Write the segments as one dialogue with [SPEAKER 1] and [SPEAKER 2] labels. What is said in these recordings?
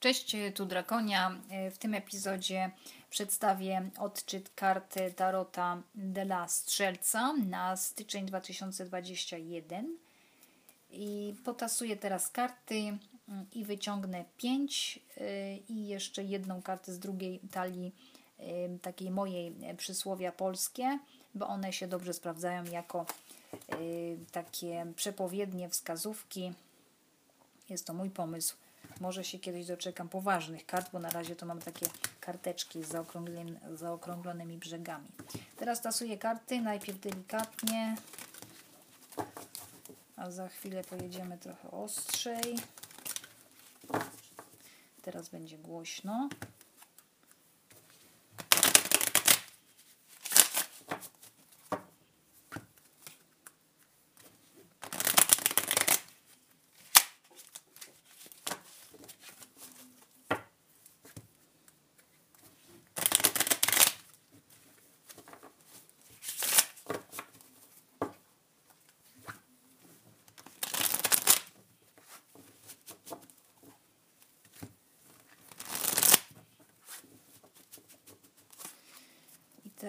[SPEAKER 1] Cześć, tu Drakonia. W tym epizodzie przedstawię odczyt karty Tarota de la Strzelca na styczeń 2021 i potasuję teraz karty mm, i wyciągnę pięć y, i jeszcze jedną kartę z drugiej talii takiej mojej przysłowia polskie, bo one się dobrze sprawdzają jako takie przepowiednie wskazówki. Jest to mój pomysł może się kiedyś doczekam poważnych kart, bo na razie to mam takie karteczki z zaokrąglonymi, zaokrąglonymi brzegami. Teraz tasuję karty, najpierw delikatnie, a za chwilę pojedziemy trochę ostrzej. Teraz będzie głośno.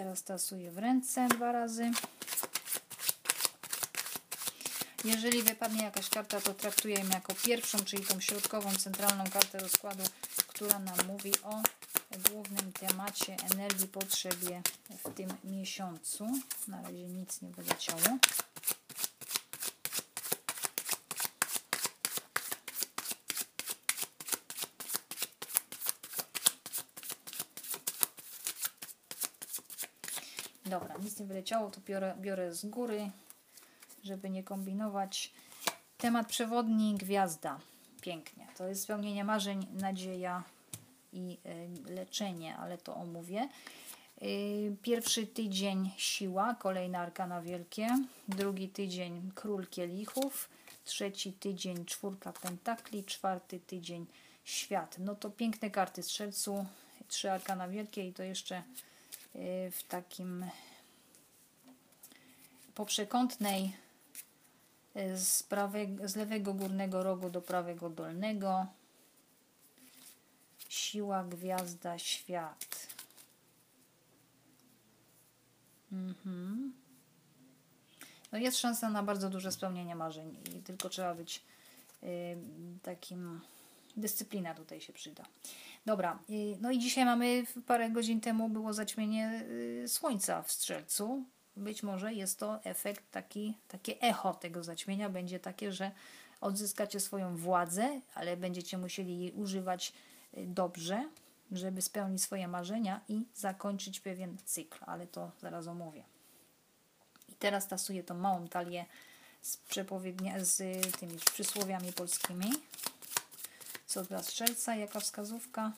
[SPEAKER 1] Teraz tasuję w ręce dwa razy. Jeżeli wypadnie jakaś karta, to traktujemy jako pierwszą, czyli tą środkową, centralną kartę rozkładu, która nam mówi o głównym temacie energii, potrzebie w tym miesiącu. Na razie nic nie wyleciało. Dobra, nic nie wyleciało, to biorę, biorę z góry, żeby nie kombinować. Temat przewodni, gwiazda. Pięknie. To jest spełnienie marzeń, nadzieja i y, leczenie, ale to omówię. Y, pierwszy tydzień siła, kolejna arkana wielkie. Drugi tydzień król kielichów. Trzeci tydzień czwórka pentakli. Czwarty tydzień świat. No to piękne karty strzelcu. Trzy arkana wielkie i to jeszcze w takim poprzekątnej y, z, prawego, z lewego górnego rogu do prawego dolnego. Siła, gwiazda, świat. Mhm. No jest szansa na bardzo duże spełnienie marzeń i tylko trzeba być y, takim dyscyplina tutaj się przyda. Dobra, no i dzisiaj mamy, parę godzin temu było zaćmienie y, słońca w Strzelcu. Być może jest to efekt taki, takie echo tego zaćmienia będzie takie, że odzyskacie swoją władzę, ale będziecie musieli jej używać y, dobrze, żeby spełnić swoje marzenia i zakończyć pewien cykl, ale to zaraz omówię. I teraz tasuję tą małą talię z z tymi przysłowiami polskimi. Co dla strzelca? Jaka wskazówka?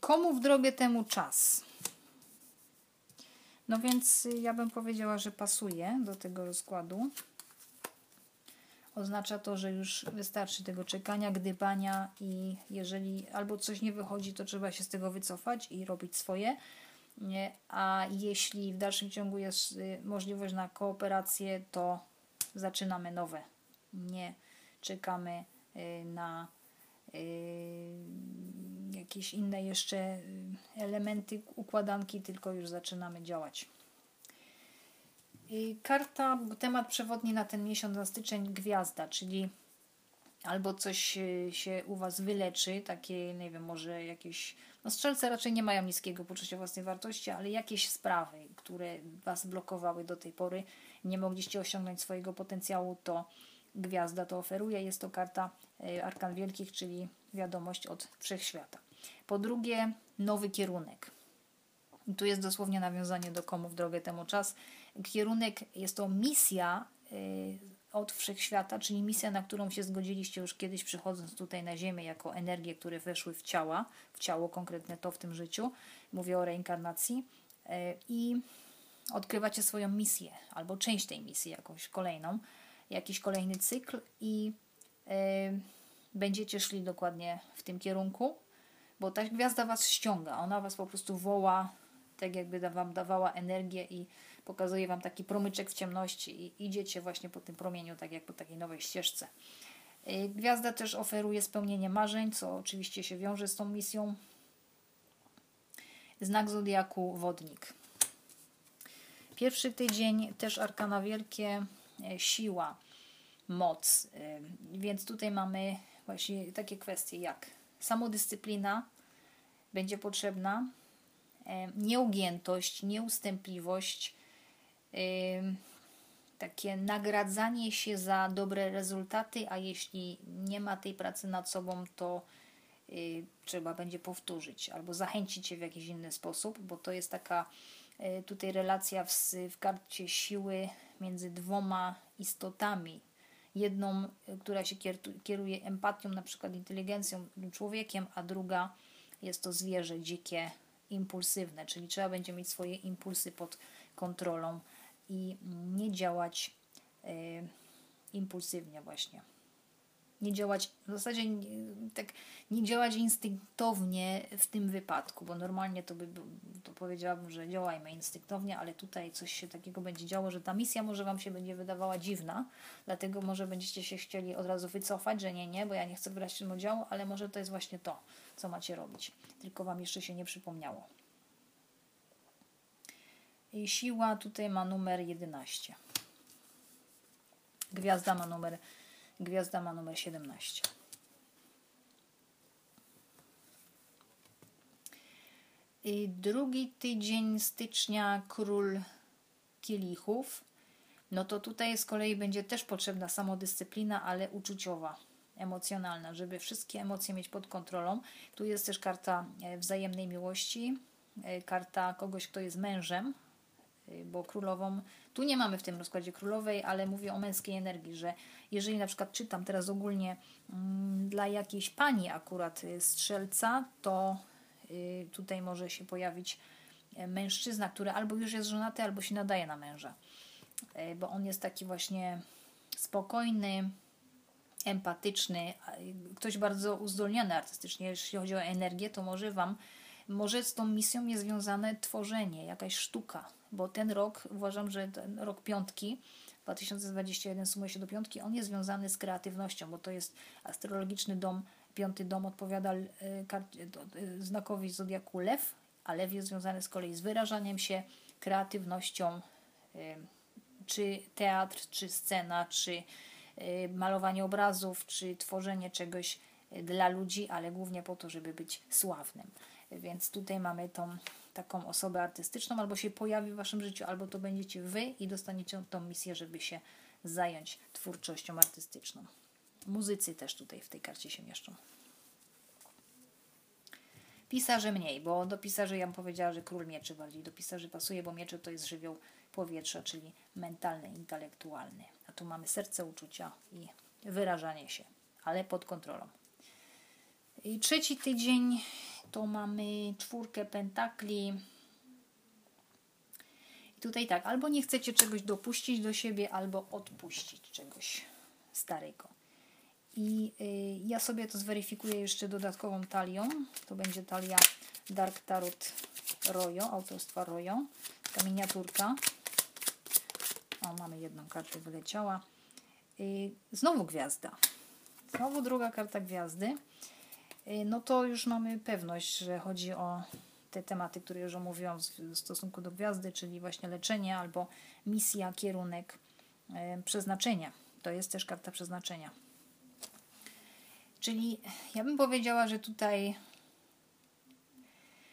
[SPEAKER 1] Komu w drogę temu czas? No więc y, ja bym powiedziała, że pasuje do tego rozkładu. Oznacza to, że już wystarczy tego czekania, gdybania i jeżeli albo coś nie wychodzi, to trzeba się z tego wycofać i robić swoje. A jeśli w dalszym ciągu jest y, możliwość na kooperację, to zaczynamy nowe. Nie czekamy y, na jakieś inne jeszcze y, elementy układanki, tylko już zaczynamy działać. Karta, temat przewodni na ten miesiąc, na styczeń, gwiazda, czyli albo coś y, się u Was wyleczy, takie, nie wiem, może jakieś, no strzelce raczej nie mają niskiego poczucia własnej wartości, ale jakieś sprawy, które Was blokowały do tej pory, nie mogliście osiągnąć swojego potencjału, to gwiazda to oferuje. Jest to karta y, Arkan Wielkich, czyli wiadomość od Wszechświata. Po drugie, nowy kierunek. Tu jest dosłownie nawiązanie do komu w drogę temu czas. Kierunek jest to misja y, od wszechświata, czyli misja, na którą się zgodziliście już kiedyś przychodząc tutaj na Ziemię jako energie, które weszły w ciała, w ciało konkretne to w tym życiu. Mówię o reinkarnacji. Y, I odkrywacie swoją misję albo część tej misji, jakąś kolejną, jakiś kolejny cykl i y, będziecie szli dokładnie w tym kierunku, bo ta gwiazda Was ściąga, ona Was po prostu woła, tak jakby Wam dawała energię i pokazuje Wam taki promyczek w ciemności i idziecie właśnie po tym promieniu, tak jak po takiej nowej ścieżce. Y, gwiazda też oferuje spełnienie marzeń, co oczywiście się wiąże z tą misją. Znak zodiaku wodnik. Pierwszy tydzień też arkana wielkie, e, siła, moc. E, więc tutaj mamy właśnie takie kwestie jak samodyscyplina będzie potrzebna, nieugiętość, nieustępliwość, takie nagradzanie się za dobre rezultaty, a jeśli nie ma tej pracy nad sobą, to trzeba będzie powtórzyć albo zachęcić się w jakiś inny sposób, bo to jest taka E, tutaj relacja w, w karcie siły między dwoma istotami. Jedną, e, która się kieruje empatią, na przykład inteligencją, człowiekiem, a druga jest to zwierzę dzikie, impulsywne, czyli trzeba będzie mieć swoje impulsy pod kontrolą i nie działać y, impulsywnie właśnie nie działać, w zasadzie tak nie działać instynktownie w tym wypadku, bo normalnie to by to powiedziałabym, że działajmy instynktownie, ale tutaj coś się takiego będzie działo, że ta misja może Wam się będzie wydawała dziwna, dlatego może będziecie się chcieli od razu wycofać, że nie, nie, bo ja nie chcę brać w tym udziału, ale może to jest właśnie to, co macie robić, tylko Wam jeszcze się nie przypomniało. I siła tutaj ma numer 11. Gwiazda ma numer Gwiazda ma numer 17. I drugi tydzień stycznia król kielichów. No to tutaj z kolei będzie też potrzebna samodyscyplina, ale uczuciowa, emocjonalna, żeby wszystkie emocje mieć pod kontrolą. Tu jest też karta e, wzajemnej miłości, e, karta kogoś, kto jest mężem, bo królową, tu nie mamy w tym rozkładzie królowej, ale mówię o męskiej energii, że jeżeli na przykład czytam teraz ogólnie mm, dla jakiejś pani akurat y, strzelca, to y, tutaj może się pojawić e, mężczyzna, który albo już jest żonaty, albo się nadaje na męża. E, bo on jest taki właśnie spokojny, empatyczny, ktoś bardzo uzdolniony artystycznie. Jeśli chodzi o energię, to może Wam, może z tą misją jest związane tworzenie, jakaś sztuka, bo ten rok, uważam, że ten rok piątki, 2021 sumuje się do piątki, on jest związany z kreatywnością, bo to jest astrologiczny dom, piąty dom odpowiada e, e, znakowi zodiaku lew, a lew jest związany z kolei z wyrażaniem się, kreatywnością, e, czy teatr, czy scena, czy malowanie obrazów, czy tworzenie czegoś dla ludzi, ale głównie po to, żeby być sławnym. Więc tutaj mamy tą taką osobę artystyczną, albo się pojawi w Waszym życiu, albo to będziecie Wy i dostaniecie tą misję, żeby się zająć twórczością artystyczną. Muzycy też tutaj w tej karcie się mieszczą. Pisarze mniej, bo do pisarzy ja bym powiedziała, że król mieczy bardziej do pisarzy pasuje, bo miecze to jest żywioł powietrza, czyli mentalny, intelektualny. A tu mamy serce, uczucia i wyrażanie się, ale pod kontrolą. I trzeci tydzień to mamy czwórkę pentakli. I tutaj tak, albo nie chcecie czegoś dopuścić do siebie, albo odpuścić czegoś starego. I y, ja sobie to zweryfikuję jeszcze dodatkową talią. To będzie talia Dark Tarot Royo, autorstwa Royo. Ta miniaturka. O, mamy jedną kartę, wyleciała. Y, znowu gwiazda. Znowu druga karta gwiazdy. Y, no to już mamy pewność, że chodzi o te tematy, które już omówiłam w stosunku do gwiazdy, czyli właśnie leczenie albo misja, kierunek, y, przeznaczenia. To jest też karta przeznaczenia. Czyli ja bym powiedziała, że tutaj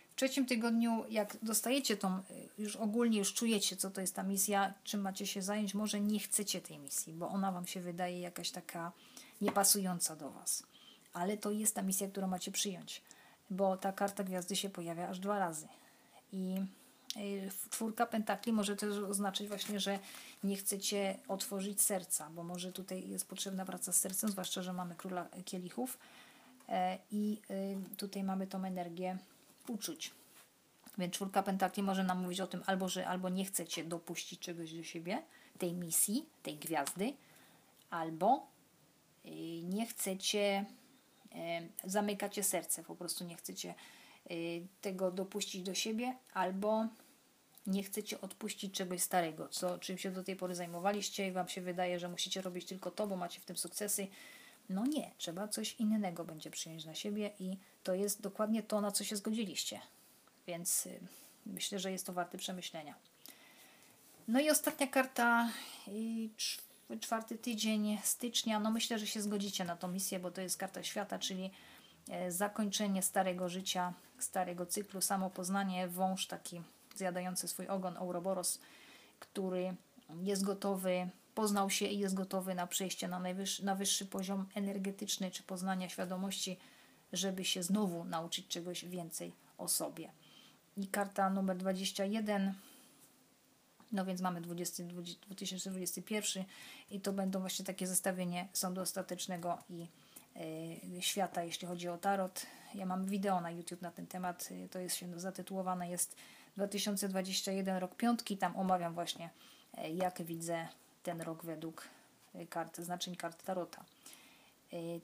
[SPEAKER 1] w trzecim tygodniu, jak dostajecie tą, y, już ogólnie już czujecie, co to jest ta misja, czym macie się zająć, może nie chcecie tej misji, bo ona Wam się wydaje jakaś taka niepasująca do Was ale to jest ta misja, którą macie przyjąć, bo ta karta gwiazdy się pojawia aż dwa razy. I y, czwórka pentakli może też oznaczać właśnie, że nie chcecie otworzyć serca, bo może tutaj jest potrzebna praca z sercem, zwłaszcza, że mamy króla kielichów e, i y, tutaj mamy tą energię uczuć. Więc czwórka pentakli może nam mówić o tym albo, że albo nie chcecie dopuścić czegoś do siebie, tej misji, tej gwiazdy, albo y, nie chcecie, zamykacie serce, po prostu nie chcecie y, tego dopuścić do siebie, albo nie chcecie odpuścić czegoś starego, co, czym się do tej pory zajmowaliście i Wam się wydaje, że musicie robić tylko to, bo macie w tym sukcesy. No nie, trzeba coś innego będzie przyjąć na siebie i to jest dokładnie to, na co się zgodziliście. Więc y, myślę, że jest to warte przemyślenia. No i ostatnia karta, czwarty tydzień stycznia. No myślę, że się zgodzicie na tą misję, bo to jest karta świata, czyli e, zakończenie starego życia, starego cyklu, samopoznanie, wąż taki zjadający swój ogon, Ouroboros, który jest gotowy, poznał się i jest gotowy na przejście na, najwyższy, na wyższy poziom energetyczny czy poznania świadomości, żeby się znowu nauczyć czegoś więcej o sobie. I karta numer 21 no więc mamy 20, 2021 i to będą właśnie takie zestawienie sądu ostatecznego i y, świata, jeśli chodzi o tarot. Ja mam wideo na YouTube na ten temat, y, to jest się zatytułowane jest 2021 rok piątki, tam omawiam właśnie y, jak widzę ten rok według kart, znaczeń kart tarota.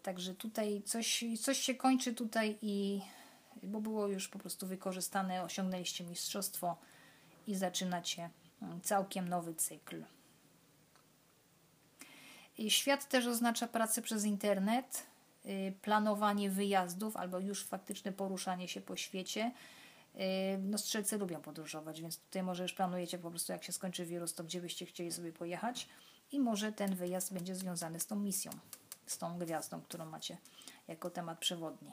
[SPEAKER 1] Także tutaj coś, coś się kończy tutaj i bo było już po prostu wykorzystane, osiągnęliście mistrzostwo i zaczynacie całkiem nowy cykl. Świat też oznacza pracę przez internet, y, planowanie wyjazdów albo już faktyczne poruszanie się po świecie. Y, no strzelcy lubią podróżować, więc tutaj może już planujecie po prostu jak się skończy wirus, to gdzie byście chcieli sobie pojechać i może ten wyjazd będzie związany z tą misją, z tą gwiazdą, którą macie jako temat przewodni.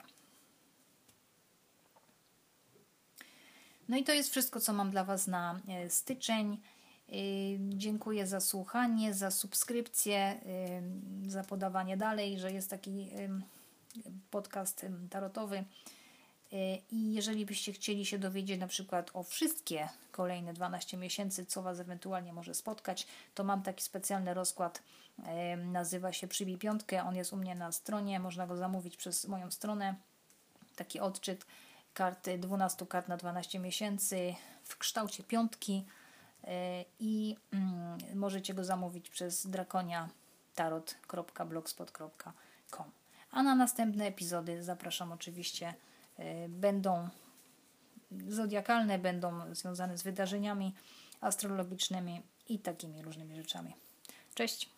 [SPEAKER 1] No i to jest wszystko, co mam dla Was na e, styczeń. E, dziękuję za słuchanie, za subskrypcję, e, za podawanie dalej, że jest taki podcast tarotowy. I jeżeli byście chcieli się dowiedzieć na przykład o wszystkie kolejne 12 miesięcy, co Was ewentualnie może spotkać, to mam taki specjalny rozkład, nazywa się Przybij Piątkę, on jest u mnie na stronie, można go zamówić przez moją stronę, taki odczyt karty, 12 kart na 12 miesięcy w kształcie piątki e, i mm, możecie go zamówić przez drakonia tarot.blogspot.com. A na następne epizody zapraszam oczywiście. E, będą zodiakalne, będą związane z wydarzeniami astrologicznymi i takimi różnymi rzeczami. Cześć!